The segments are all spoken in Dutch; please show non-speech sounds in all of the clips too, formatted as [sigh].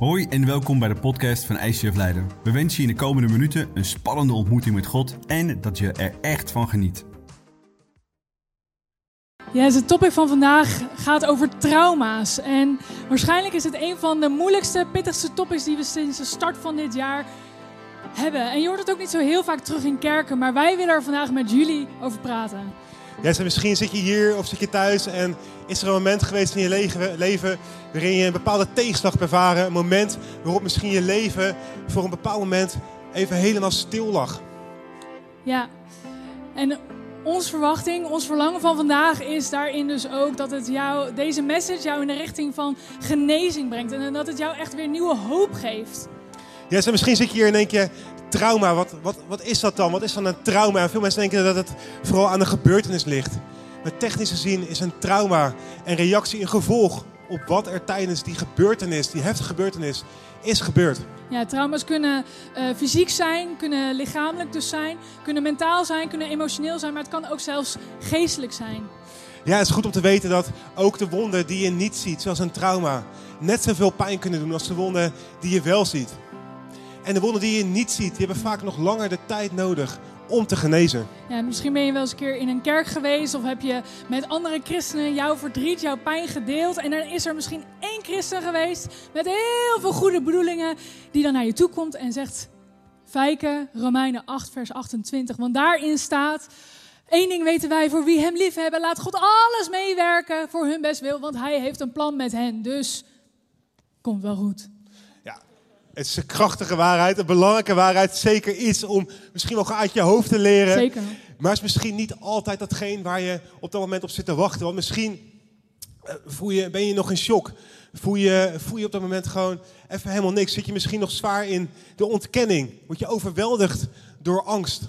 Hoi en welkom bij de podcast van ICF Leiden. We wensen je in de komende minuten een spannende ontmoeting met God en dat je er echt van geniet. Ja, het topic van vandaag gaat over trauma's. En waarschijnlijk is het een van de moeilijkste, pittigste topics die we sinds de start van dit jaar hebben. En je hoort het ook niet zo heel vaak terug in kerken, maar wij willen er vandaag met jullie over praten. Ja, dus misschien zit je hier of zit je thuis en is er een moment geweest in je leven, leven waarin je een bepaalde tegenslag ervaren. Een moment waarop misschien je leven voor een bepaald moment even helemaal stil lag. Ja, en onze verwachting, ons verlangen van vandaag is daarin dus ook dat het jou, deze message jou in de richting van genezing brengt. En dat het jou echt weer nieuwe hoop geeft. Ja, dus misschien zit je hier en denk je, trauma, wat, wat, wat is dat dan? Wat is dan een trauma? En veel mensen denken dat het vooral aan een gebeurtenis ligt. Maar technisch gezien is een trauma een reactie, een gevolg op wat er tijdens die gebeurtenis, die heftige gebeurtenis, is gebeurd. Ja, trauma's kunnen uh, fysiek zijn, kunnen lichamelijk dus zijn, kunnen mentaal zijn, kunnen emotioneel zijn, maar het kan ook zelfs geestelijk zijn. Ja, het is goed om te weten dat ook de wonden die je niet ziet, zoals een trauma, net zoveel pijn kunnen doen als de wonden die je wel ziet. En de wonden die je niet ziet, die hebben vaak nog langer de tijd nodig om te genezen. Ja, misschien ben je wel eens een keer in een kerk geweest of heb je met andere christenen jouw verdriet, jouw pijn gedeeld. En dan is er misschien één christen geweest met heel veel goede bedoelingen die dan naar je toe komt en zegt, Fijke, Romeinen 8 vers 28, want daarin staat... Eén ding weten wij, voor wie hem lief hebben, laat God alles meewerken voor hun best wil, want hij heeft een plan met hen. Dus komt wel goed. Het is een krachtige waarheid, een belangrijke waarheid. Zeker iets om misschien wel uit je hoofd te leren. Zeker. Maar het is misschien niet altijd datgene waar je op dat moment op zit te wachten. Want misschien eh, voel je, ben je nog in shock. Voel je, voel je op dat moment gewoon even helemaal niks. Zit je misschien nog zwaar in de ontkenning. Word je overweldigd door angst.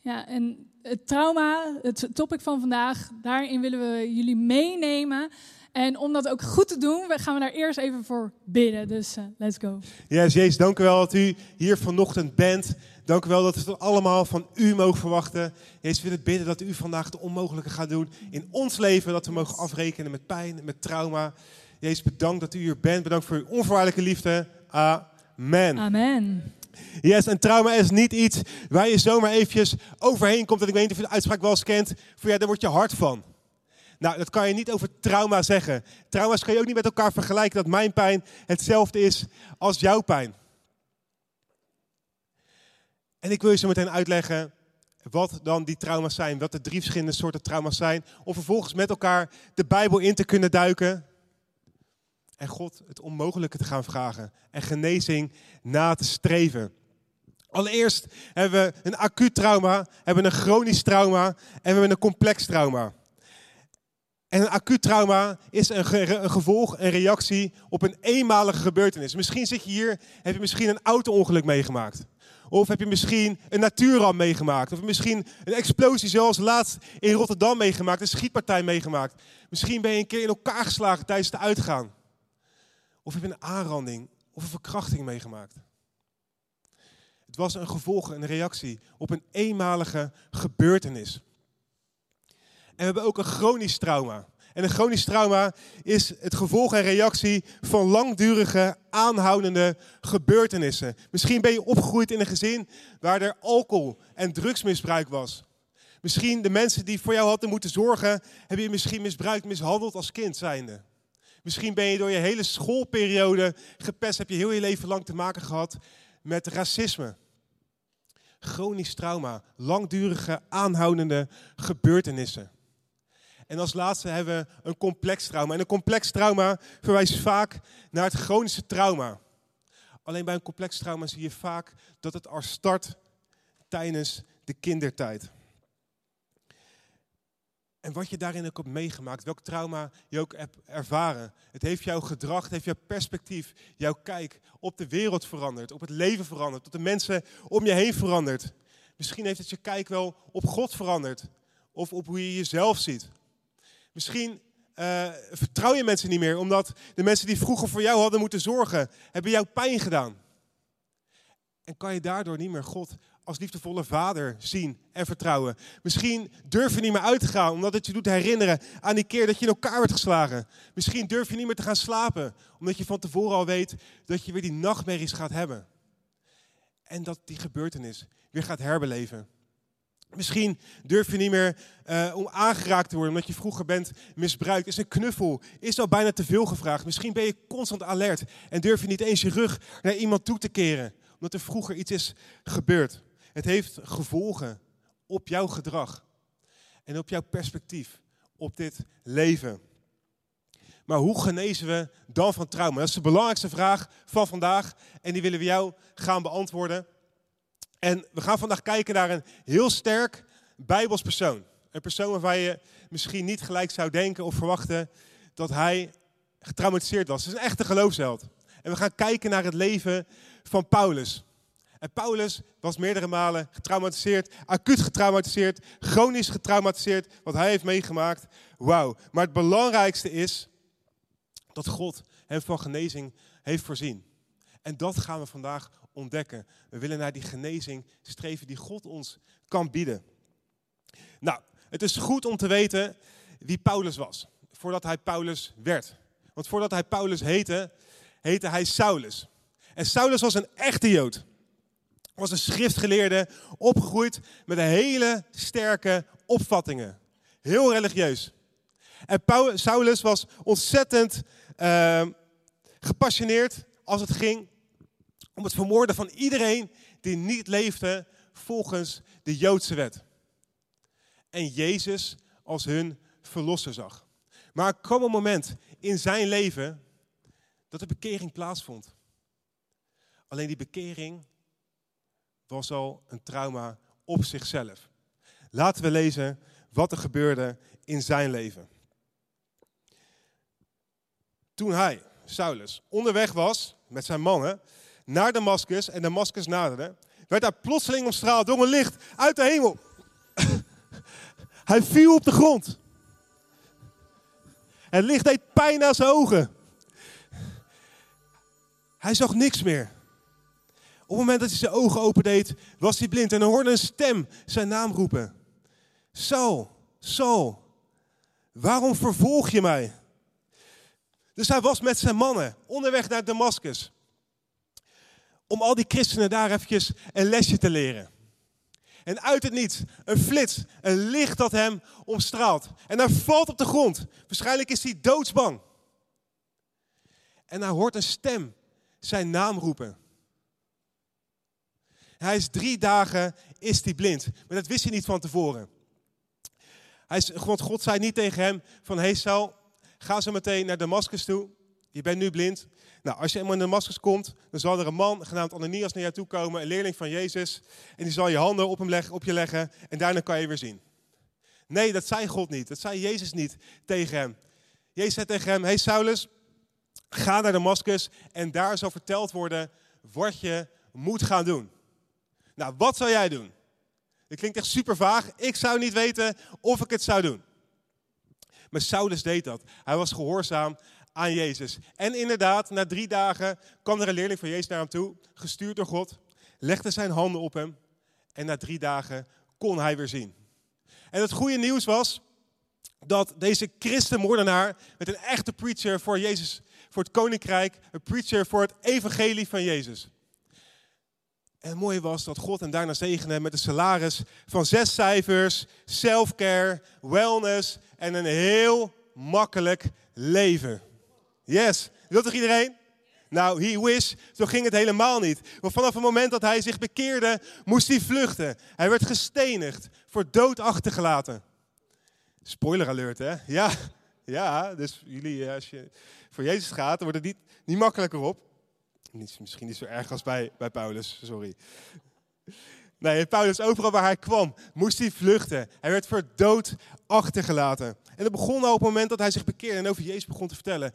Ja, en het trauma, het topic van vandaag, daarin willen we jullie meenemen en om dat ook goed te doen, gaan we daar eerst even voor bidden. Dus uh, let's go. Ja, yes, Jezus, dank u wel dat u hier vanochtend bent. Dank u wel dat we het allemaal van u mogen verwachten. Jezus, we willen bidden dat u vandaag het onmogelijke gaat doen in ons leven. Dat we mogen afrekenen met pijn, met trauma. Jezus, bedankt dat u hier bent. Bedankt voor uw onvoorwaardelijke liefde. Amen. Amen. Yes, en trauma is niet iets waar je zomaar eventjes overheen komt. En ik weet niet of je de uitspraak wel eens kent. Voor ja, daar word je hard van. Nou, dat kan je niet over trauma zeggen. Trauma's kan je ook niet met elkaar vergelijken dat mijn pijn hetzelfde is als jouw pijn. En ik wil je zo meteen uitleggen wat dan die trauma's zijn, wat de drie verschillende soorten trauma's zijn, om vervolgens met elkaar de Bijbel in te kunnen duiken en God het onmogelijke te gaan vragen en genezing na te streven. Allereerst hebben we een acuut trauma, hebben we een chronisch trauma en we hebben een complex trauma. En een acuut trauma is een, gevolg, een reactie op een eenmalige gebeurtenis. Misschien zit je hier, heb je misschien een auto-ongeluk meegemaakt. Of heb je misschien een natuurramp meegemaakt. Of misschien een explosie zoals laatst in Rotterdam meegemaakt. Een schietpartij meegemaakt. Misschien ben je een keer in elkaar geslagen tijdens de uitgaan. Of heb je een aanranding of een verkrachting meegemaakt. Het was een gevolg, een reactie op een eenmalige gebeurtenis. En we hebben ook een chronisch trauma. En een chronisch trauma is het gevolg en reactie van langdurige, aanhoudende gebeurtenissen. Misschien ben je opgegroeid in een gezin waar er alcohol en drugsmisbruik was. Misschien de mensen die voor jou hadden moeten zorgen, hebben je misschien misbruikt, mishandeld als kind zijnde. Misschien ben je door je hele schoolperiode gepest, heb je heel je leven lang te maken gehad met racisme. Chronisch trauma, langdurige, aanhoudende gebeurtenissen. En als laatste hebben we een complex trauma. En een complex trauma verwijst vaak naar het chronische trauma. Alleen bij een complex trauma zie je vaak dat het al start tijdens de kindertijd. En wat je daarin ook hebt meegemaakt, welk trauma je ook hebt ervaren. Het heeft jouw gedrag, het heeft jouw perspectief, jouw kijk op de wereld veranderd, op het leven veranderd, op de mensen om je heen veranderd. Misschien heeft het je kijk wel op God veranderd, of op hoe je jezelf ziet. Misschien uh, vertrouw je mensen niet meer, omdat de mensen die vroeger voor jou hadden moeten zorgen, hebben jou pijn gedaan. En kan je daardoor niet meer God als liefdevolle vader zien en vertrouwen. Misschien durf je niet meer uit te gaan, omdat het je doet herinneren aan die keer dat je in elkaar werd geslagen. Misschien durf je niet meer te gaan slapen, omdat je van tevoren al weet dat je weer die nachtmerries gaat hebben. En dat die gebeurtenis weer gaat herbeleven. Misschien durf je niet meer uh, om aangeraakt te worden omdat je vroeger bent misbruikt. Is een knuffel, is al bijna te veel gevraagd. Misschien ben je constant alert en durf je niet eens je rug naar iemand toe te keren omdat er vroeger iets is gebeurd. Het heeft gevolgen op jouw gedrag en op jouw perspectief op dit leven. Maar hoe genezen we dan van trauma? Dat is de belangrijkste vraag van vandaag en die willen we jou gaan beantwoorden. En we gaan vandaag kijken naar een heel sterk Bijbels persoon. Een persoon waarvan je misschien niet gelijk zou denken of verwachten dat hij getraumatiseerd was. Het is een echte geloofsheld. En we gaan kijken naar het leven van Paulus. En Paulus was meerdere malen getraumatiseerd, acuut getraumatiseerd, chronisch getraumatiseerd, wat hij heeft meegemaakt. Wauw. Maar het belangrijkste is dat God hem van genezing heeft voorzien. En dat gaan we vandaag ontdekken. We willen naar die genezing streven die God ons kan bieden. Nou, het is goed om te weten wie Paulus was, voordat hij Paulus werd. Want voordat hij Paulus heette, heette hij Saulus. En Saulus was een echte Jood. Was een schriftgeleerde, opgegroeid met hele sterke opvattingen. Heel religieus. En Saulus was ontzettend uh, gepassioneerd als het ging om het vermoorden van iedereen die niet leefde volgens de Joodse wet. En Jezus als hun verlosser zag. Maar er kwam een moment in zijn leven dat de bekering plaatsvond. Alleen die bekering was al een trauma op zichzelf. Laten we lezen wat er gebeurde in zijn leven. Toen hij, Saulus, onderweg was met zijn mannen naar Damascus en Damascus naderde, werd hij plotseling omstraald door een licht uit de hemel. [laughs] hij viel op de grond. Het licht deed pijn aan zijn ogen. Hij zag niks meer. Op het moment dat hij zijn ogen opendeed, was hij blind en hij hoorde een stem zijn naam roepen. Saul, Saul, waarom vervolg je mij? Dus hij was met zijn mannen onderweg naar Damascus. Om al die christenen daar eventjes een lesje te leren. En uit het niets, een flits, een licht dat hem omstraalt. En hij valt op de grond. Waarschijnlijk is hij doodsbang. En hij hoort een stem zijn naam roepen. Hij is drie dagen is hij blind. Maar dat wist hij niet van tevoren. Hij is, want God zei niet tegen hem van, hey Saul, ga zo meteen naar Damascus toe. Je bent nu blind. Nou, als je eenmaal in Damascus komt, dan zal er een man genaamd Ananias naar jou toe komen, een leerling van Jezus. En die zal je handen op, hem leggen, op je leggen en daarna kan je weer zien. Nee, dat zei God niet. Dat zei Jezus niet tegen hem. Jezus zei tegen hem, hey Saulus, ga naar Damascus en daar zal verteld worden wat je moet gaan doen. Nou, wat zou jij doen? Dat klinkt echt super vaag. Ik zou niet weten of ik het zou doen. Maar Saulus deed dat. Hij was gehoorzaam aan Jezus. En inderdaad, na drie dagen kwam er een leerling van Jezus naar hem toe, gestuurd door God, legde zijn handen op hem en na drie dagen kon hij weer zien. En het goede nieuws was dat deze christenmoordenaar met een echte preacher voor Jezus, voor het koninkrijk, een preacher voor het evangelie van Jezus. En het mooie was dat God hem daarna zegende met een salaris van zes cijfers, self-care, wellness en een heel makkelijk leven. Yes, wil toch iedereen? Nou, he wish, zo ging het helemaal niet. Want vanaf het moment dat hij zich bekeerde, moest hij vluchten. Hij werd gestenigd, voor dood achtergelaten. Spoiler alert, hè? Ja, ja dus jullie, eh, als je voor Jezus gaat, wordt het niet, niet makkelijker op. Misschien niet zo erg als bij, bij Paulus, sorry. Nee, Paulus, overal waar hij kwam, moest hij vluchten. Hij werd voor dood achtergelaten. En dat begon al op het moment dat hij zich bekeerde en over Jezus begon te vertellen.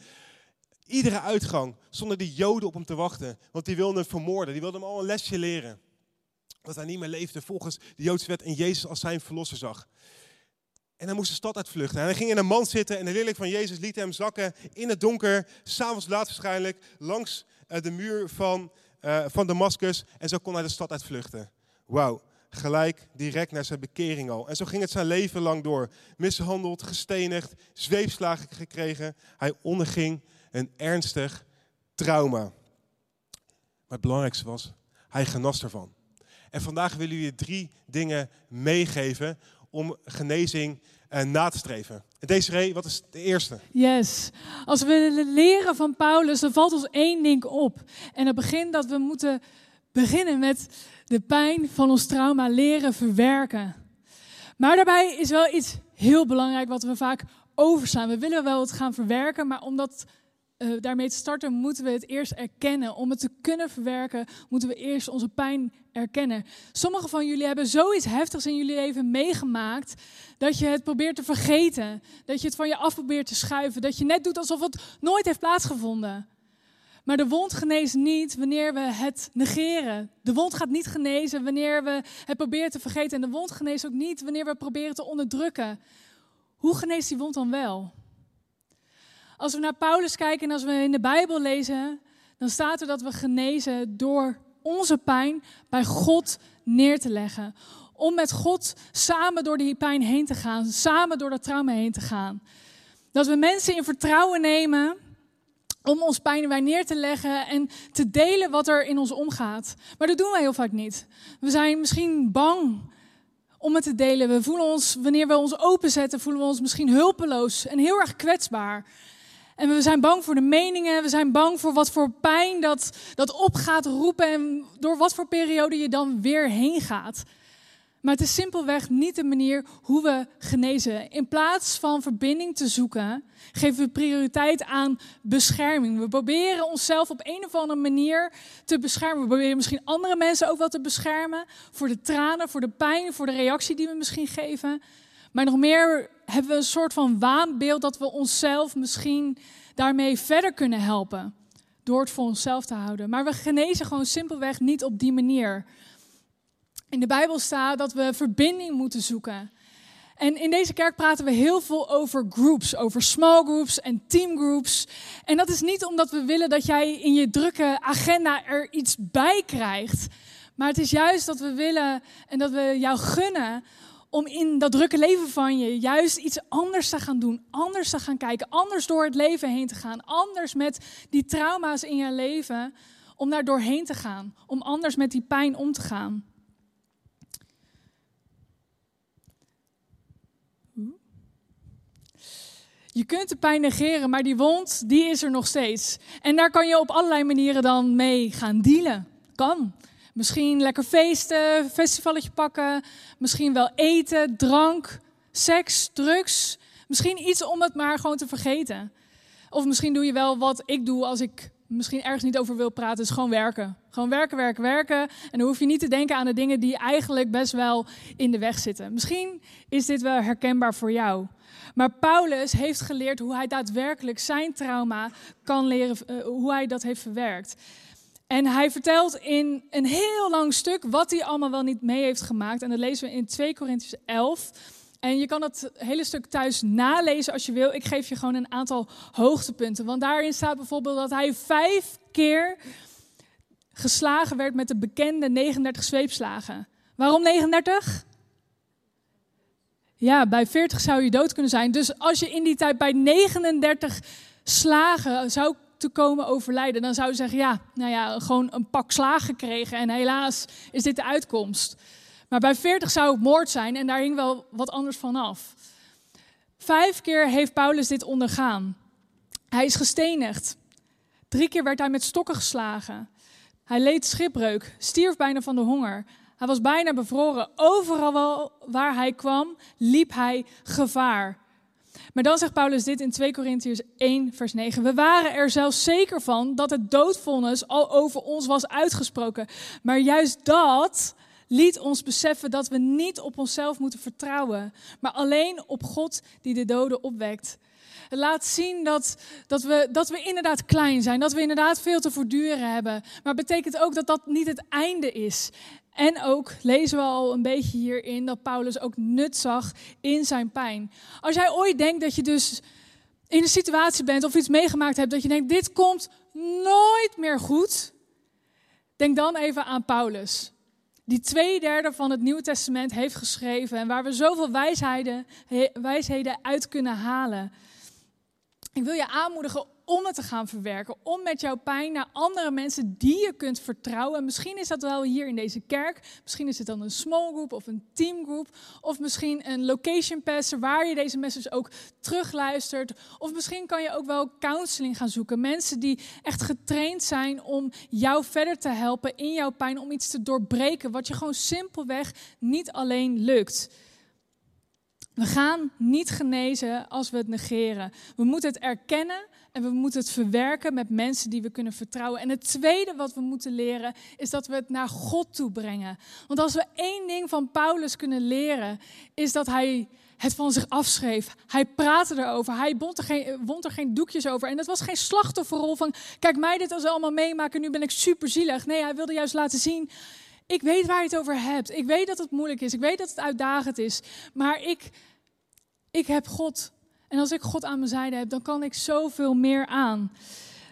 Iedere uitgang stonden die Joden op hem te wachten, want die wilden hem vermoorden. Die wilden hem al een lesje leren. Dat hij niet meer leefde volgens de Joodse wet en Jezus als zijn verlosser zag. En hij moest de stad uitvluchten. En hij ging in een mand zitten en de leerling van Jezus liet hem zakken in het donker, s'avonds laat waarschijnlijk, langs eh, de muur van, uh, van Damascus. En zo kon hij de stad uitvluchten. Wauw, gelijk direct naar zijn bekering al. En zo ging het zijn leven lang door. Mishandeld, gestenigd, zweepslagen gekregen. Hij onderging een ernstig trauma. Maar het belangrijkste was, hij genas ervan. En vandaag willen we je drie dingen meegeven om genezing uh, na te streven. En Desiree, wat is de eerste? Yes. Als we leren van Paulus, dan valt ons één ding op. En dat begint dat we moeten beginnen met de pijn van ons trauma leren verwerken. Maar daarbij is wel iets heel belangrijk wat we vaak overslaan. We willen wel het gaan verwerken, maar omdat uh, daarmee te starten, moeten we het eerst erkennen. Om het te kunnen verwerken, moeten we eerst onze pijn erkennen. Sommigen van jullie hebben zoiets heftigs in jullie leven meegemaakt dat je het probeert te vergeten. Dat je het van je af probeert te schuiven. Dat je net doet alsof het nooit heeft plaatsgevonden. Maar de wond geneest niet wanneer we het negeren. De wond gaat niet genezen wanneer we het proberen te vergeten. En de wond geneest ook niet wanneer we proberen te onderdrukken. Hoe geneest die wond dan wel? Als we naar Paulus kijken en als we in de Bijbel lezen, dan staat er dat we genezen door onze pijn bij God neer te leggen. Om met God samen door die pijn heen te gaan, samen door dat trauma heen te gaan. Dat we mensen in vertrouwen nemen om ons pijn bij neer te leggen en te delen wat er in ons omgaat. Maar dat doen wij heel vaak niet. We zijn misschien bang om het te delen. We voelen ons, wanneer we ons openzetten, voelen we ons misschien hulpeloos en heel erg kwetsbaar. En we zijn bang voor de meningen, we zijn bang voor wat voor pijn dat, dat op gaat roepen en door wat voor periode je dan weer heen gaat. Maar het is simpelweg niet de manier hoe we genezen. In plaats van verbinding te zoeken, geven we prioriteit aan bescherming. We proberen onszelf op een of andere manier te beschermen. We proberen misschien andere mensen ook wel te beschermen. Voor de tranen, voor de pijn, voor de reactie die we misschien geven. Maar nog meer hebben we een soort van waanbeeld dat we onszelf misschien daarmee verder kunnen helpen. Door het voor onszelf te houden. Maar we genezen gewoon simpelweg niet op die manier. In de Bijbel staat dat we verbinding moeten zoeken. En in deze kerk praten we heel veel over groups, over small groups en teamgroups. En dat is niet omdat we willen dat jij in je drukke agenda er iets bij krijgt. Maar het is juist dat we willen en dat we jou gunnen om in dat drukke leven van je juist iets anders te gaan doen, anders te gaan kijken, anders door het leven heen te gaan, anders met die trauma's in je leven, om daar doorheen te gaan, om anders met die pijn om te gaan. Je kunt de pijn negeren, maar die wond, die is er nog steeds. En daar kan je op allerlei manieren dan mee gaan dealen. Kan. Misschien lekker feesten, festivalletje pakken. Misschien wel eten, drank, seks, drugs. Misschien iets om het maar gewoon te vergeten. Of misschien doe je wel wat ik doe als ik misschien ergens niet over wil praten. is gewoon werken. Gewoon werken, werken, werken. En dan hoef je niet te denken aan de dingen die eigenlijk best wel in de weg zitten. Misschien is dit wel herkenbaar voor jou. Maar Paulus heeft geleerd hoe hij daadwerkelijk zijn trauma kan leren, uh, hoe hij dat heeft verwerkt. En hij vertelt in een heel lang stuk wat hij allemaal wel niet mee heeft gemaakt. En dat lezen we in 2 Corinthians 11. En je kan het hele stuk thuis nalezen als je wil. Ik geef je gewoon een aantal hoogtepunten. Want daarin staat bijvoorbeeld dat hij vijf keer geslagen werd met de bekende 39 zweepslagen. Waarom 39? Ja, bij 40 zou je dood kunnen zijn. Dus als je in die tijd bij 39 slagen zou te komen overlijden, dan zou je zeggen, ja, nou ja, gewoon een pak slaag gekregen en helaas is dit de uitkomst. Maar bij 40 zou het moord zijn en daar hing wel wat anders van af. Vijf keer heeft Paulus dit ondergaan. Hij is gestenigd. Drie keer werd hij met stokken geslagen. Hij leed schipbreuk, stierf bijna van de honger. Hij was bijna bevroren. Overal waar hij kwam, liep hij gevaar. Maar dan zegt Paulus dit in 2 Korintiërs 1, vers 9. We waren er zelfs zeker van dat het doodvonnis al over ons was uitgesproken. Maar juist dat liet ons beseffen dat we niet op onszelf moeten vertrouwen, maar alleen op God die de doden opwekt. Het laat zien dat, dat, we, dat we inderdaad klein zijn, dat we inderdaad veel te voortduren hebben. Maar betekent ook dat dat niet het einde is. En ook lezen we al een beetje hierin dat Paulus ook nut zag in zijn pijn. Als jij ooit denkt dat je dus in een situatie bent of iets meegemaakt hebt dat je denkt, dit komt nooit meer goed, denk dan even aan Paulus. die twee derde van het Nieuwe Testament heeft geschreven en waar we zoveel wijsheden, wijsheden uit kunnen halen. Ik wil je aanmoedigen om het te gaan verwerken. Om met jouw pijn naar andere mensen die je kunt vertrouwen. Misschien is dat wel hier in deze kerk. Misschien is het dan een small group of een teamgroep. Of misschien een location pastor waar je deze message ook terugluistert. Of misschien kan je ook wel counseling gaan zoeken. Mensen die echt getraind zijn om jou verder te helpen in jouw pijn. Om iets te doorbreken wat je gewoon simpelweg niet alleen lukt. We gaan niet genezen als we het negeren. We moeten het erkennen en we moeten het verwerken met mensen die we kunnen vertrouwen. En het tweede wat we moeten leren is dat we het naar God toe brengen. Want als we één ding van Paulus kunnen leren, is dat hij het van zich afschreef. Hij praatte erover. Hij bond er geen, wond er geen doekjes over. En het was geen slachtofferrol van, kijk mij dit als allemaal meemaken, nu ben ik super zielig. Nee, hij wilde juist laten zien, ik weet waar je het over hebt. Ik weet dat het moeilijk is. Ik weet dat het uitdagend is. Maar ik, ik heb God. En als ik God aan mijn zijde heb, dan kan ik zoveel meer aan.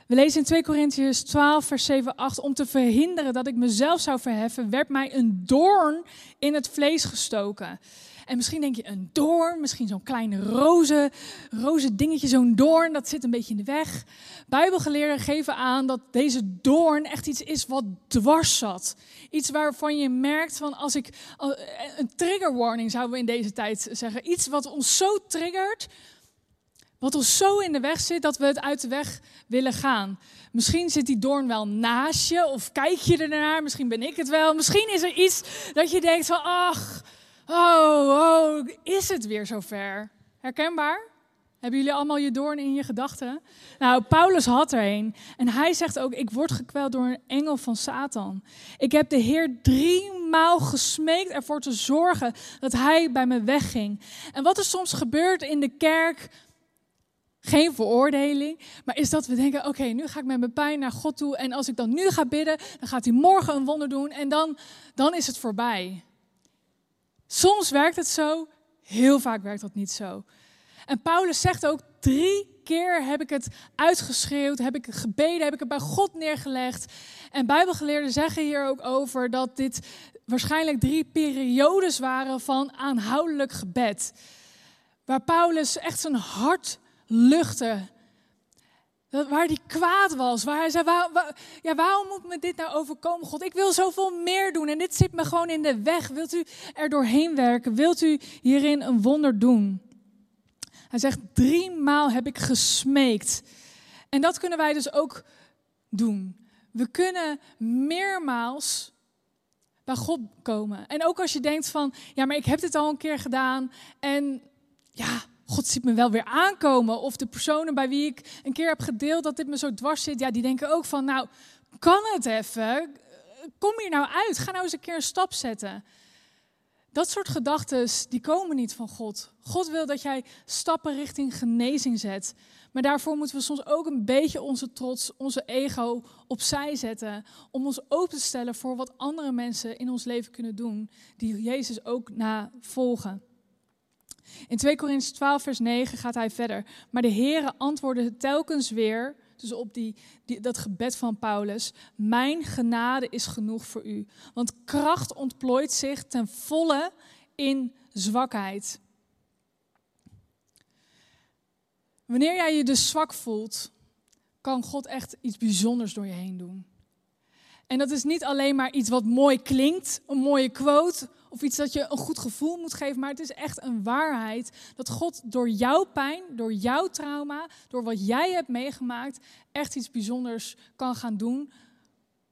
We lezen in 2 Corinthians 12, vers 7, 8. Om te verhinderen dat ik mezelf zou verheffen, werd mij een doorn in het vlees gestoken. En misschien denk je een doorn, misschien zo'n klein roze, roze dingetje, zo'n doorn, dat zit een beetje in de weg. Bijbelgeleerden geven aan dat deze doorn echt iets is wat dwars zat. Iets waarvan je merkt van als ik, een trigger warning zouden we in deze tijd zeggen. Iets wat ons zo triggert, wat ons zo in de weg zit dat we het uit de weg willen gaan. Misschien zit die doorn wel naast je of kijk je ernaar. Misschien ben ik het wel. Misschien is er iets dat je denkt van ach, Oh, oh, is het weer zover? Herkenbaar? Hebben jullie allemaal je doorn in je gedachten? Nou, Paulus had er een. En hij zegt ook, ik word gekweld door een engel van Satan. Ik heb de Heer drie maal gesmeekt ervoor te zorgen dat hij bij me wegging. En wat er soms gebeurt in de kerk, geen veroordeling, maar is dat we denken, oké, nu ga ik met mijn pijn naar God toe. En als ik dan nu ga bidden, dan gaat hij morgen een wonder doen en dan, dan is het voorbij. Soms werkt het zo, heel vaak werkt dat niet zo. En Paulus zegt ook, drie keer heb ik het uitgeschreeuwd, heb ik gebeden, heb ik het bij God neergelegd. En bijbelgeleerden zeggen hier ook over dat dit waarschijnlijk drie periodes waren van aanhoudelijk gebed. Waar Paulus echt zijn hart luchtte Waar hij kwaad was. Waar hij zei, ja, waarom moet me dit nou overkomen, God? Ik wil zoveel meer doen en dit zit me gewoon in de weg. Wilt u er doorheen werken? Wilt u hierin een wonder doen? Hij zegt, drie maal heb ik gesmeekt. En dat kunnen wij dus ook doen. We kunnen meermaals bij God komen. En ook als je denkt van, ja, maar ik heb dit al een keer gedaan. En ja, God ziet me wel weer aankomen. Of de personen bij wie ik een keer heb gedeeld dat dit me zo dwars zit, ja, die denken ook van, nou, kan het even? Kom hier nou uit. Ga nou eens een keer een stap zetten. Dat soort gedachten, die komen niet van God. God wil dat jij stappen richting genezing zet. Maar daarvoor moeten we soms ook een beetje onze trots, onze ego opzij zetten. Om ons open te stellen voor wat andere mensen in ons leven kunnen doen. Die Jezus ook navolgen. In 2 Corinthians 12, vers 9 gaat hij verder. Maar de Heere antwoordde telkens weer, dus op die, die, dat gebed van Paulus: Mijn genade is genoeg voor u. Want kracht ontplooit zich ten volle in zwakheid. Wanneer jij je dus zwak voelt, kan God echt iets bijzonders door je heen doen. En dat is niet alleen maar iets wat mooi klinkt, een mooie quote of iets dat je een goed gevoel moet geven, maar het is echt een waarheid dat God door jouw pijn, door jouw trauma, door wat jij hebt meegemaakt, echt iets bijzonders kan gaan doen.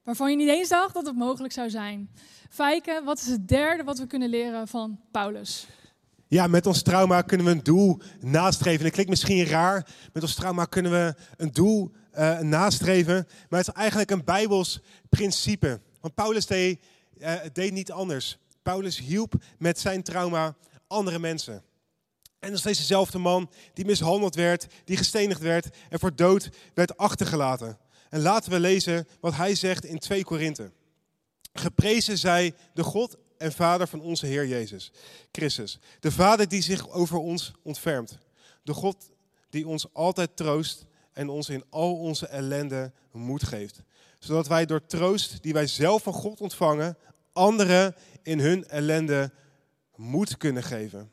Waarvan je niet eens dacht dat het mogelijk zou zijn. Fijke, wat is het derde wat we kunnen leren van Paulus? Ja, met ons trauma kunnen we een doel nastreven. Dat klinkt misschien raar. Met ons trauma kunnen we een doel uh, nastreven. Maar het is eigenlijk een Bijbels principe. Want Paulus deed, uh, deed niet anders. Paulus hielp met zijn trauma andere mensen. En dat is steeds dezelfde man die mishandeld werd, die gestenigd werd en voor dood werd achtergelaten. En laten we lezen wat hij zegt in 2 Korinthe. Geprezen zij de God en Vader van onze Heer Jezus Christus. De Vader die zich over ons ontfermt. De God die ons altijd troost en ons in al onze ellende moed geeft. Zodat wij door troost die wij zelf van God ontvangen anderen in hun ellende moed kunnen geven.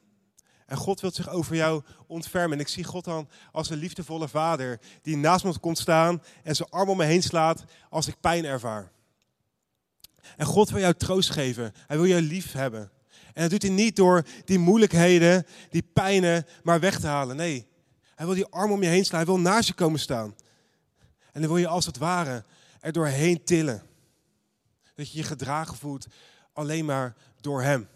En God wil zich over jou ontfermen. En ik zie God dan als een liefdevolle vader die naast me komt staan en zijn arm om me heen slaat als ik pijn ervaar. En God wil jou troost geven. Hij wil jou lief hebben. En dat doet hij niet door die moeilijkheden, die pijnen, maar weg te halen. Nee, hij wil die arm om je heen slaan. Hij wil naast je komen staan. En dan wil je als het ware er doorheen tillen. Dat je je gedragen voelt alleen maar door hem.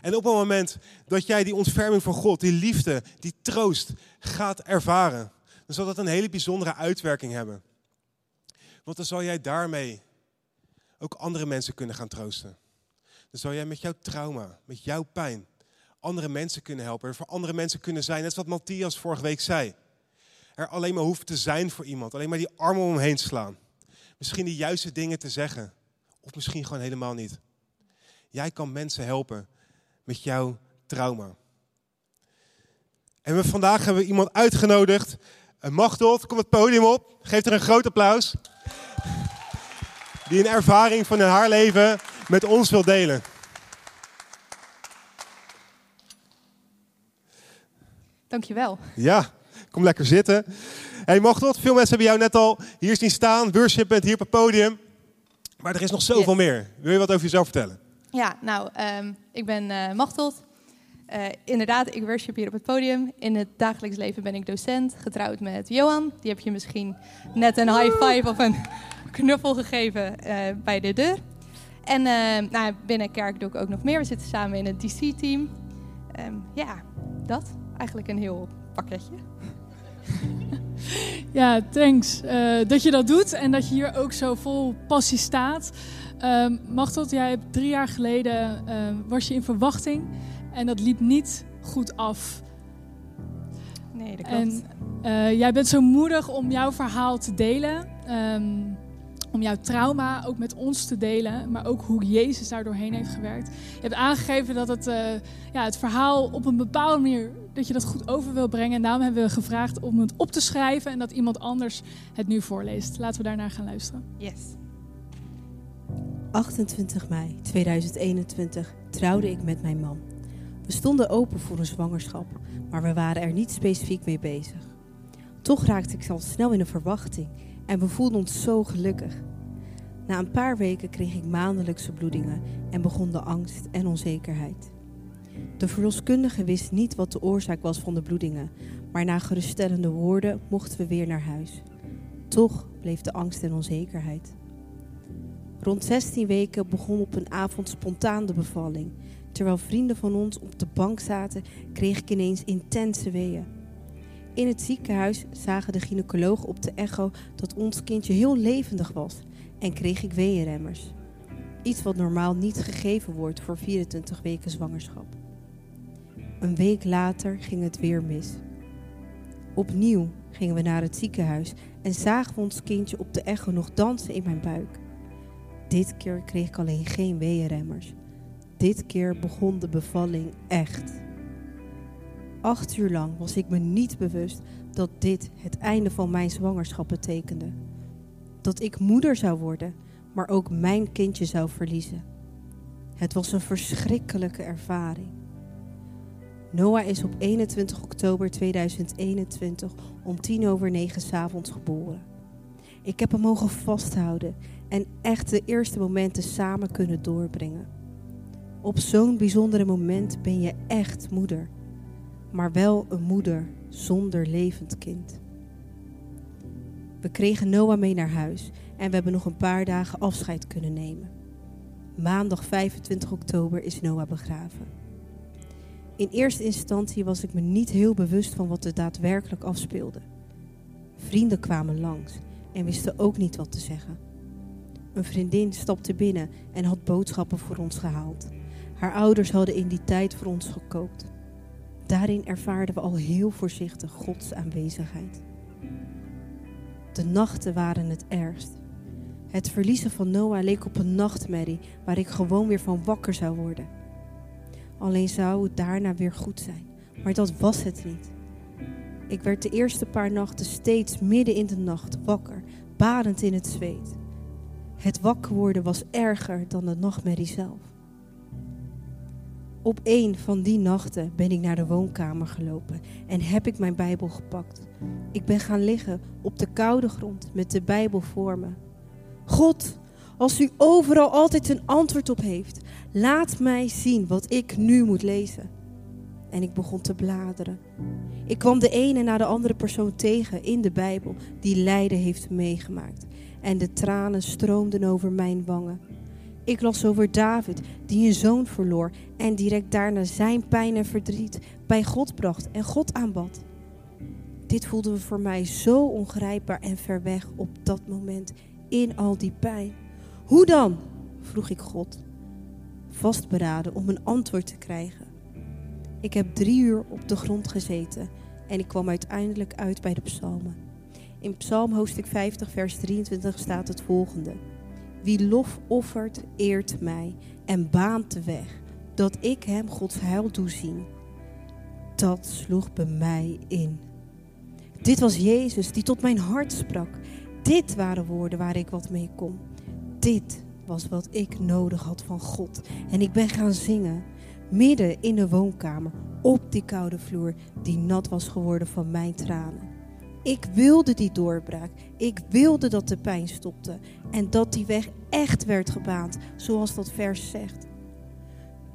En op het moment dat jij die ontferming van God, die liefde, die troost gaat ervaren, dan zal dat een hele bijzondere uitwerking hebben. Want dan zal jij daarmee ook andere mensen kunnen gaan troosten. Dan zal jij met jouw trauma, met jouw pijn, andere mensen kunnen helpen. Er voor andere mensen kunnen zijn. Net wat Matthias vorige week zei. Er alleen maar hoeft te zijn voor iemand. Alleen maar die armen om hem heen slaan. Misschien de juiste dingen te zeggen. Of misschien gewoon helemaal niet. Jij kan mensen helpen met jouw trauma. En we, vandaag hebben we iemand uitgenodigd. Een Machteld, kom het podium op. Geef er een groot applaus. Die een ervaring van haar leven met ons wil delen. Dankjewel. Ja, kom lekker zitten. Hey Machteld, veel mensen hebben jou net al hier zien staan. Worship bent hier op het podium. Maar er is nog zoveel Yes. meer. Wil je wat over jezelf vertellen? Ja, nou, ehm, ik ben. Eh, inderdaad, ik worship hier op het podium. In het dagelijks leven ben ik docent, getrouwd met Johan. Die heb je misschien net een high five of een knuffel gegeven eh, bij de deur. En eh, nou, binnen kerk doe ik ook nog meer. We zitten samen in het DC-team. Ehm, ja, dat. Eigenlijk een heel pakketje. [laughs] Ja, thanks eh, dat je dat doet en dat je hier ook zo vol passie staat. Machteld, jij hebt drie jaar geleden ehm, was je in verwachting en dat liep niet goed af. Nee, dat klopt. En eh, jij bent zo moedig om jouw verhaal te delen. ehm, om jouw trauma ook met ons te delen. Maar ook hoe Jezus daar doorheen heeft gewerkt. Je hebt aangegeven dat het, eh, ja, het verhaal op een bepaalde manier... dat je dat goed over wil brengen. En daarom hebben we gevraagd om het op te schrijven... en dat iemand anders het nu voorleest. Laten we daarnaar gaan luisteren. Yes. 28 mei 2021 trouwde ik met mijn man. We stonden open voor een zwangerschap, maar we waren er niet specifiek mee bezig. Toch raakte ik al snel in een verwachting en we voelden ons zo gelukkig. Na een paar weken kreeg ik maandelijkse bloedingen en begon de angst en onzekerheid. De verloskundige wist niet wat de oorzaak was van de bloedingen, maar na geruststellende woorden mochten we weer naar huis. Toch bleef de angst en onzekerheid. Rond 16 weken begon op een avond spontaan de bevalling. Terwijl vrienden van ons op de bank zaten, kreeg ik ineens intense weeën. In het ziekenhuis zagen de gynaecoloog op de echo dat ons kindje heel levendig was en kreeg ik weeënremmers. Iets wat normaal niet gegeven wordt voor 24 weken zwangerschap. Een week later ging het weer mis. Opnieuw gingen we naar het ziekenhuis en zagen we ons kindje op de echo nog dansen in mijn buik. Dit keer kreeg ik alleen geen weeënremmers. Dit keer begon de bevalling echt. Acht uur lang was ik me niet bewust dat dit het einde van mijn zwangerschap betekende. Dat ik moeder zou worden, maar ook mijn kindje zou verliezen. Het was een verschrikkelijke ervaring. Noah is op 21 oktober 2021 om tien over negen 's avonds geboren. Ik heb hem mogen vasthouden en echt de eerste momenten samen kunnen doorbrengen. Op zo'n bijzondere moment ben je echt moeder, maar wel een moeder zonder levend kind. We kregen Noah mee naar huis en we hebben nog een paar dagen afscheid kunnen nemen. Maandag 25 oktober is Noah begraven. In eerste instantie was ik me niet heel bewust van wat er daadwerkelijk afspeelde. Vrienden kwamen langs en wisten ook niet wat te zeggen. Een vriendin stapte binnen en had boodschappen voor ons gehaald. Haar ouders hadden in die tijd voor ons gekookt. Daarin ervaarden we al heel voorzichtig Gods aanwezigheid. De nachten waren het ergst. Het verliezen van Noah leek op een nachtmerrie waar ik gewoon weer van wakker zou worden. Alleen zou het daarna weer goed zijn, maar dat was het niet. Ik werd de eerste paar nachten steeds midden in de nacht wakker, badend in het zweet. Het wakker worden was erger dan de nachtmerrie zelf. Op een van die nachten ben ik naar de woonkamer gelopen en heb ik mijn Bijbel gepakt. Ik ben gaan liggen op de koude grond met de Bijbel voor me. God, als u overal altijd een antwoord op heeft, laat mij zien wat ik nu moet lezen. En ik begon te bladeren. Ik kwam de ene na de andere persoon tegen in de Bijbel die lijden heeft meegemaakt. En de tranen stroomden over mijn wangen. Ik las over David, die een zoon verloor en direct daarna zijn pijn en verdriet bij God bracht en God aanbad. Dit voelde voor mij zo ongrijpbaar en ver weg op dat moment in al die pijn. Hoe dan? vroeg ik God, vastberaden om een antwoord te krijgen. Ik heb drie uur op de grond gezeten en ik kwam uiteindelijk uit bij de psalmen. In Psalm hoofdstuk 50, vers 23 staat het volgende. Wie lof offert, eert mij en baant de weg, dat ik hem Gods heil doe zien. Dat sloeg bij mij in. Dit was Jezus die tot mijn hart sprak. Dit waren woorden waar ik wat mee kon. Dit was wat ik nodig had van God. En ik ben gaan zingen, midden in de woonkamer, op die koude vloer die nat was geworden van mijn tranen. Ik wilde die doorbraak. Ik wilde dat de pijn stopte en dat die weg echt werd gebaand, zoals dat vers zegt.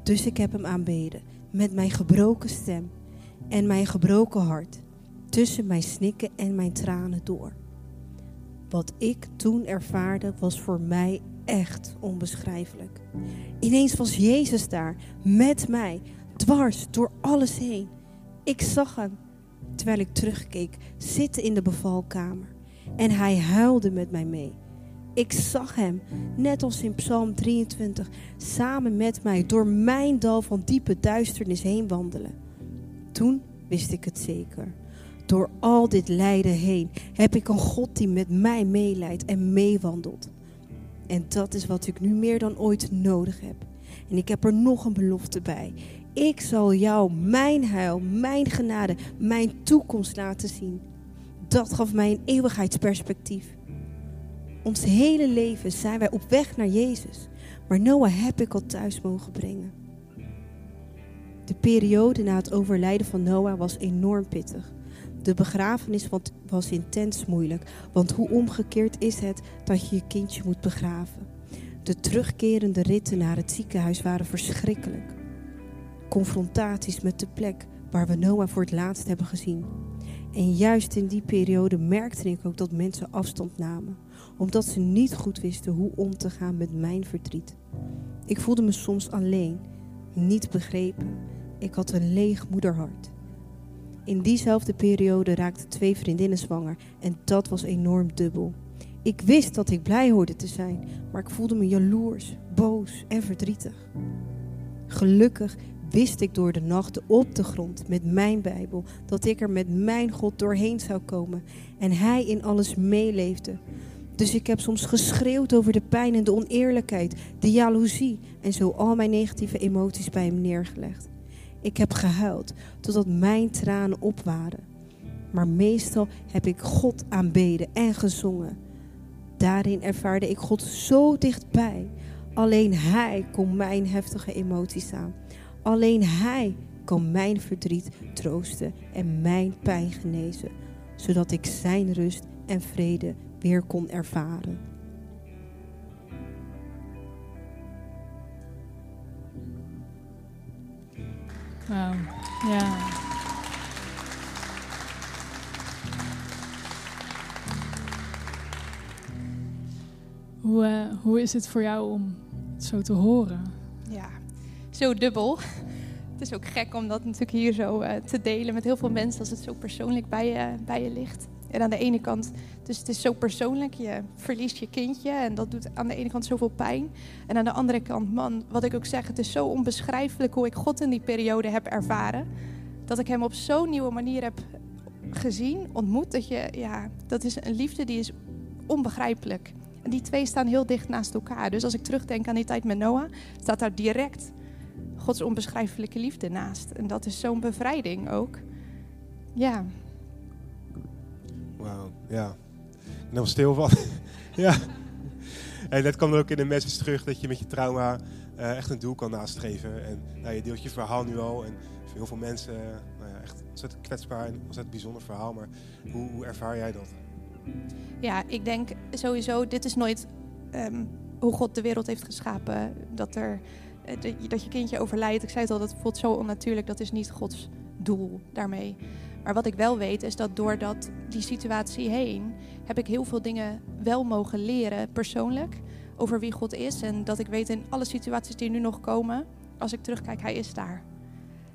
Dus ik heb hem aanbeden met mijn gebroken stem en mijn gebroken hart, tussen mijn snikken en mijn tranen door. Wat ik toen ervaarde was voor mij echt onbeschrijfelijk. Ineens was Jezus daar met mij, dwars door alles heen. Ik zag hem terwijl ik terugkeek, zitten in de bevalkamer. En hij huilde met mij mee. Ik zag hem, net als in Psalm 23, samen met mij door mijn dal van diepe duisternis heen wandelen. Toen wist ik het zeker. Door al dit lijden heen heb ik een God die met mij meeleidt en meewandelt. En dat is wat ik nu meer dan ooit nodig heb. En ik heb er nog een belofte bij. Ik zal jou mijn heil, mijn genade, mijn toekomst laten zien. Dat gaf mij een eeuwigheidsperspectief. Ons hele leven zijn wij op weg naar Jezus. Maar Noah heb ik al thuis mogen brengen. De periode na het overlijden van Noah was enorm pittig. De begrafenis was intens moeilijk, want hoe omgekeerd is het dat je je kindje moet begraven? De terugkerende ritten naar het ziekenhuis waren verschrikkelijk confrontaties met de plek waar we Noah voor het laatst hebben gezien. En juist in die periode merkte ik ook dat mensen afstand namen, omdat ze niet goed wisten hoe om te gaan met mijn verdriet. Ik voelde me soms alleen, niet begrepen. Ik had een leeg moederhart. In diezelfde periode raakten twee vriendinnen zwanger en dat was enorm dubbel. Ik wist dat ik blij hoorde te zijn, maar ik voelde me jaloers, boos en verdrietig. Gelukkig wist ik door de nachten op de grond met mijn Bijbel dat ik er met mijn God doorheen zou komen en Hij in alles meeleefde. Dus ik heb soms geschreeuwd over de pijn en de oneerlijkheid, de jaloezie en zo al mijn negatieve emoties bij hem neergelegd. Ik heb gehuild totdat mijn tranen op waren. Maar meestal heb ik God aanbeden en gezongen. Daarin ervaarde ik God zo dichtbij. Alleen Hij kon mijn heftige emoties aan. Alleen Hij kan mijn verdriet troosten en mijn pijn genezen, zodat ik Zijn rust en vrede weer kon ervaren. Wauw, ja. Hoe, uh, hoe is het voor jou om het zo te horen? Zo dubbel. [laughs] Het is ook gek om dat natuurlijk hier zo uh, te delen met heel veel mensen als het zo persoonlijk bij je, bij je ligt. En aan de ene kant, dus het is zo persoonlijk, je verliest je kindje en dat doet aan de ene kant zoveel pijn. En aan de andere kant, man, wat ik ook zeg, het is zo onbeschrijfelijk hoe ik God in die periode heb ervaren. Dat ik hem op zo'n nieuwe manier heb gezien, ontmoet. Dat, je, ja, dat is een liefde die is onbegrijpelijk. En die twee staan heel dicht naast elkaar. Dus als ik terugdenk aan die tijd met Noah, staat daar direct Gods onbeschrijfelijke liefde naast. En dat is zo'n bevrijding ook. Ja. Wauw, ja. Ik stil van. [laughs] ja. En dat kwam ook in de message terug dat je met je trauma eh, echt een doel kan nastreven. En nou, je deelt je verhaal nu al. En voor heel veel mensen uh, nou ja, echt ontzettend kwetsbaar en ontzettend bijzonder verhaal. Maar hoe, hoe ervaar jij dat? Ja, ik denk sowieso, dit is nooit um, hoe God de wereld heeft geschapen. Dat, er, dat je kindje overlijdt. Ik zei het al, dat voelt zo onnatuurlijk. Dat is niet Gods doel daarmee. Maar wat ik wel weet is dat door dat, die situatie heen heb ik heel veel dingen wel mogen leren persoonlijk over wie God is. En dat ik weet in alle situaties die nu nog komen, als ik terugkijk, Hij is daar.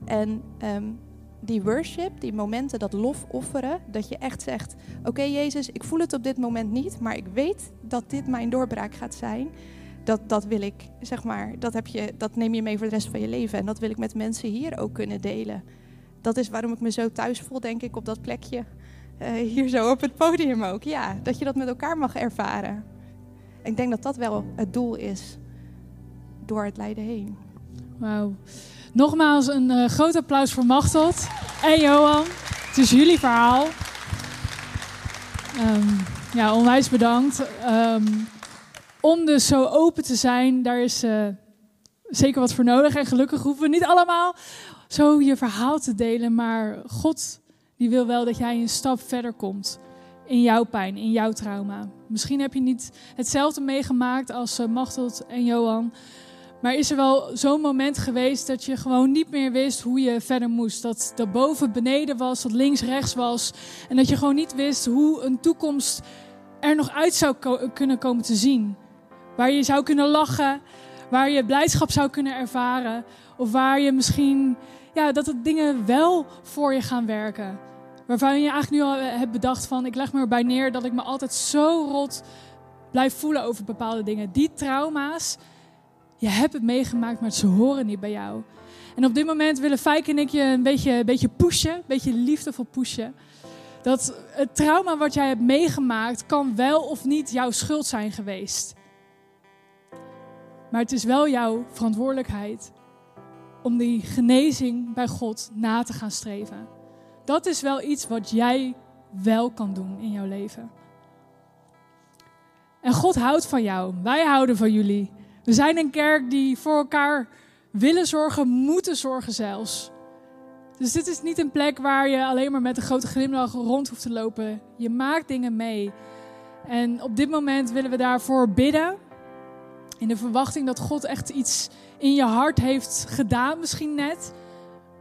En um, die worship, die momenten, dat lof offeren, dat je echt zegt: Oké, Jezus, ik voel het op dit moment niet, maar ik weet dat dit mijn doorbraak gaat zijn. Dat, dat wil ik, zeg maar, dat, heb je, dat neem je mee voor de rest van je leven. En dat wil ik met mensen hier ook kunnen delen. Dat is waarom ik me zo thuis voel, denk ik, op dat plekje. Uh, hier zo op het podium ook. Ja, dat je dat met elkaar mag ervaren. Ik denk dat dat wel het doel is door het lijden heen. Nogmaals een uh, groot applaus voor Machteld en Johan. Het is jullie verhaal. Um, ja, onwijs bedankt. Um, om dus zo open te zijn, daar is uh, zeker wat voor nodig. En gelukkig hoeven we niet allemaal zo je verhaal te delen. Maar God die wil wel dat jij een stap verder komt in jouw pijn, in jouw trauma. Misschien heb je niet hetzelfde meegemaakt als uh, Machteld en Johan. Maar is er wel zo'n moment geweest dat je gewoon niet meer wist hoe je verder moest? Dat dat boven beneden was, dat links rechts was. En dat je gewoon niet wist hoe een toekomst er nog uit zou kunnen komen te zien. Waar je zou kunnen lachen, waar je blijdschap zou kunnen ervaren. Of waar je misschien, ja, dat de dingen wel voor je gaan werken. Waarvan je eigenlijk nu al hebt bedacht van, ik leg me erbij neer dat ik me altijd zo rot blijf voelen over bepaalde dingen. Die trauma's, je hebt het meegemaakt, maar ze horen niet bij jou. En op dit moment willen Fijk en ik je een beetje, een beetje pushen, een beetje liefdevol pushen. Dat het trauma wat jij hebt meegemaakt kan wel of niet jouw schuld zijn geweest. Maar het is wel jouw verantwoordelijkheid om die genezing bij God na te gaan streven. Dat is wel iets wat jij wel kan doen in jouw leven. En God houdt van jou. Wij houden van jullie. We zijn een kerk die voor elkaar willen zorgen, moeten zorgen zelfs. Dus dit is niet een plek waar je alleen maar met een grote glimlach rond hoeft te lopen. Je maakt dingen mee. En op dit moment willen we daarvoor bidden. In de verwachting dat God echt iets in je hart heeft gedaan, misschien net.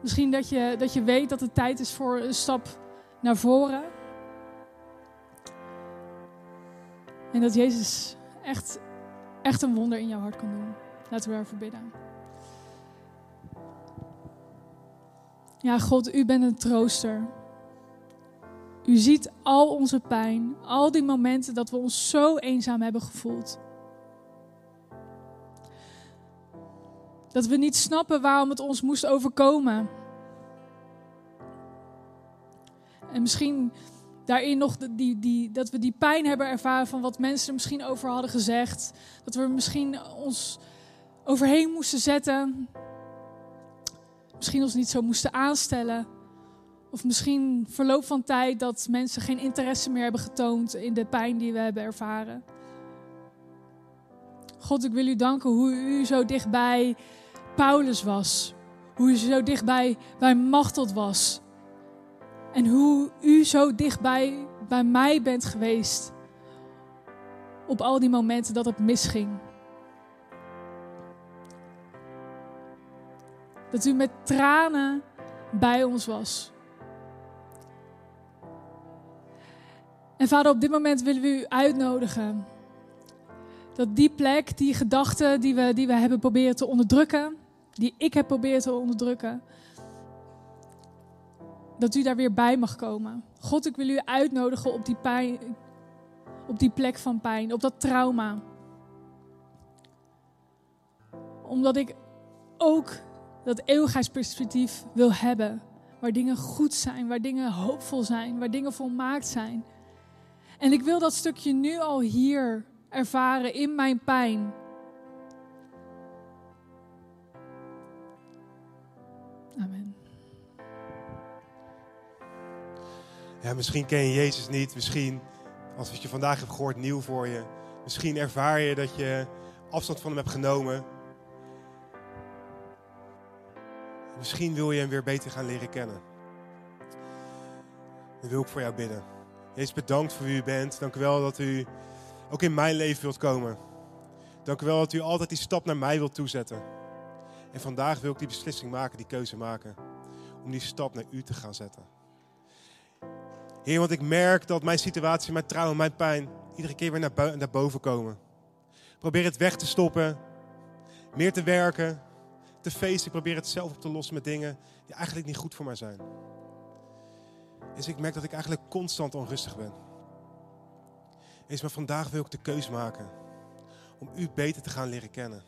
Misschien dat je, dat je weet dat het tijd is voor een stap naar voren. En dat Jezus echt, echt een wonder in jouw hart kan doen. Laten we daarvoor bidden. Ja, God, u bent een trooster. U ziet al onze pijn, al die momenten dat we ons zo eenzaam hebben gevoeld. Dat we niet snappen waarom het ons moest overkomen. En misschien daarin nog die, die, dat we die pijn hebben ervaren van wat mensen er misschien over hadden gezegd. Dat we misschien ons overheen moesten zetten. Misschien ons niet zo moesten aanstellen. Of misschien verloop van tijd dat mensen geen interesse meer hebben getoond in de pijn die we hebben ervaren. God, ik wil u danken hoe u zo dichtbij Paulus was. Hoe u zo dichtbij bij Machteld was. En hoe u zo dichtbij bij mij bent geweest. Op al die momenten dat het misging. Dat u met tranen bij ons was. En vader, op dit moment willen we u uitnodigen. Dat die plek, die gedachten die we, die we hebben proberen te onderdrukken, die ik heb proberen te onderdrukken, dat u daar weer bij mag komen. God, ik wil u uitnodigen op die pijn, op die plek van pijn, op dat trauma. Omdat ik ook dat eeuwigheidsperspectief wil hebben. Waar dingen goed zijn, waar dingen hoopvol zijn, waar dingen volmaakt zijn. En ik wil dat stukje nu al hier ervaren in mijn pijn. Amen. Ja, misschien ken je Jezus niet. Misschien, als wat je vandaag hebt gehoord, nieuw voor je. Misschien ervaar je dat je afstand van hem hebt genomen. Misschien wil je hem weer beter gaan leren kennen. Dan wil ik voor jou bidden. Jezus, bedankt voor wie u bent. Dank u wel dat u ook in mijn leven wilt komen. Dank u wel dat u altijd die stap naar mij wilt toezetten. En vandaag wil ik die beslissing maken, die keuze maken. Om die stap naar u te gaan zetten. Heer, want ik merk dat mijn situatie, mijn trauma, mijn pijn iedere keer weer naar, naar boven komen. Probeer het weg te stoppen. Meer te werken. Te feesten. Ik probeer het zelf op te lossen met dingen die eigenlijk niet goed voor mij zijn. Dus ik merk dat ik eigenlijk constant onrustig ben. Eens maar vandaag wil ik de keus maken om u beter te gaan leren kennen.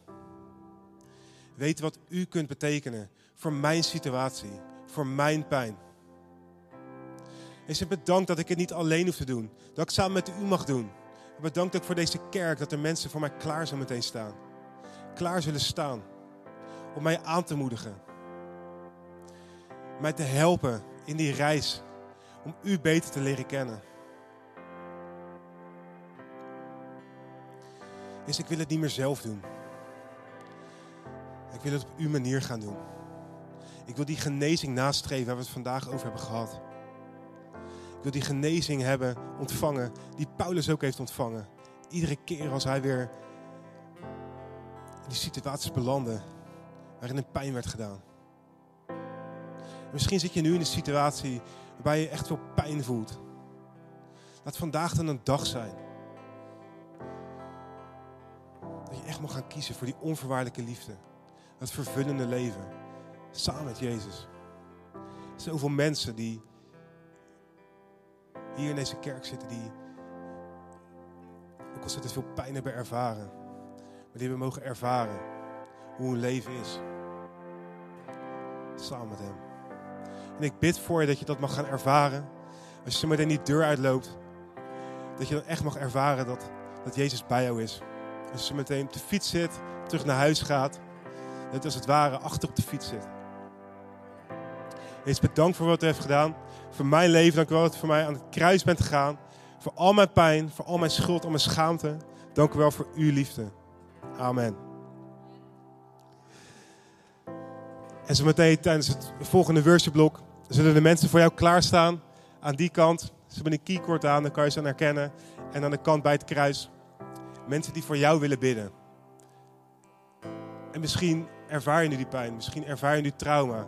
Weten wat u kunt betekenen voor mijn situatie, voor mijn pijn. En ze bedankt dat ik het niet alleen hoef te doen. Dat ik samen met u mag doen. Bedankt ook voor deze kerk, dat er mensen voor mij klaar zo meteen staan. Klaar zullen staan. Om mij aan te moedigen. Mij te helpen in die reis. Om u beter te leren kennen. Dus ik wil het niet meer zelf doen. Ik wil het op uw manier gaan doen. Ik wil die genezing nastreven waar we het vandaag over hebben gehad. Ik wil die genezing hebben ontvangen die Paulus ook heeft ontvangen. Iedere keer als hij weer in die situaties belandde waarin een pijn werd gedaan. misschien zit je nu in een situatie waarbij je echt veel pijn voelt. Laat vandaag dan een dag zijn. Dat je echt mag gaan kiezen voor die onvoorwaardelijke liefde. Dat vervullende leven. Samen met Jezus. Zoveel mensen die hier in deze kerk zitten die ook ontzettend veel pijn hebben ervaren. Maar die hebben mogen ervaren hoe hun leven is. Samen met hem. En ik bid voor je dat je dat mag gaan ervaren. Als je zometeen die deur uitloopt. Dat je dan echt mag ervaren dat, dat Jezus bij jou is. Als je meteen op de fiets zit, terug naar huis gaat. Dat als het ware achter op de fiets zit. Jezus, bedankt voor wat u heeft gedaan. Voor mijn leven, dank u wel dat u voor mij aan het kruis bent gegaan. Voor al mijn pijn, voor al mijn schuld, al mijn schaamte. Dank u wel voor uw liefde. Amen. En zo meteen tijdens het volgende worshipblok zullen de mensen voor jou klaarstaan. Aan die kant. Ze hebben een keycord aan, dan kan je ze herkennen. En aan de kant bij het kruis. Mensen die voor jou willen bidden. En misschien ervaar je nu die pijn. Misschien ervaar je nu trauma.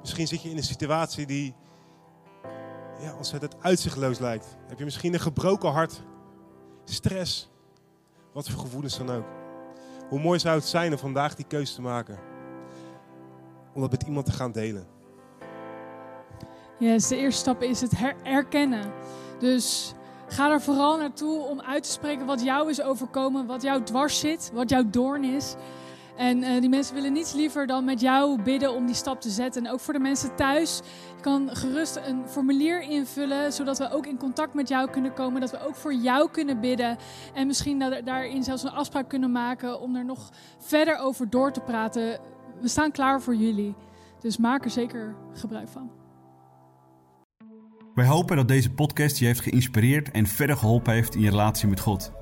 Misschien zit je in een situatie die ja, ontzettend uitzichtloos lijkt. Heb je misschien een gebroken hart, stress, wat voor gevoelens dan ook. Hoe mooi zou het zijn om vandaag die keuze te maken. Om dat met iemand te gaan delen. Yes, de eerste stap is het herkennen. Dus ga er vooral naartoe om uit te spreken wat jou is overkomen, wat jou dwars zit, wat jouw doorn is. En uh, die mensen willen niets liever dan met jou bidden om die stap te zetten. En ook voor de mensen thuis, je kan gerust een formulier invullen, zodat we ook in contact met jou kunnen komen. Dat we ook voor jou kunnen bidden. En misschien dat daarin zelfs een afspraak kunnen maken om er nog verder over door te praten. We staan klaar voor jullie. Dus maak er zeker gebruik van. Wij hopen dat deze podcast je heeft geïnspireerd en verder geholpen heeft in je relatie met God.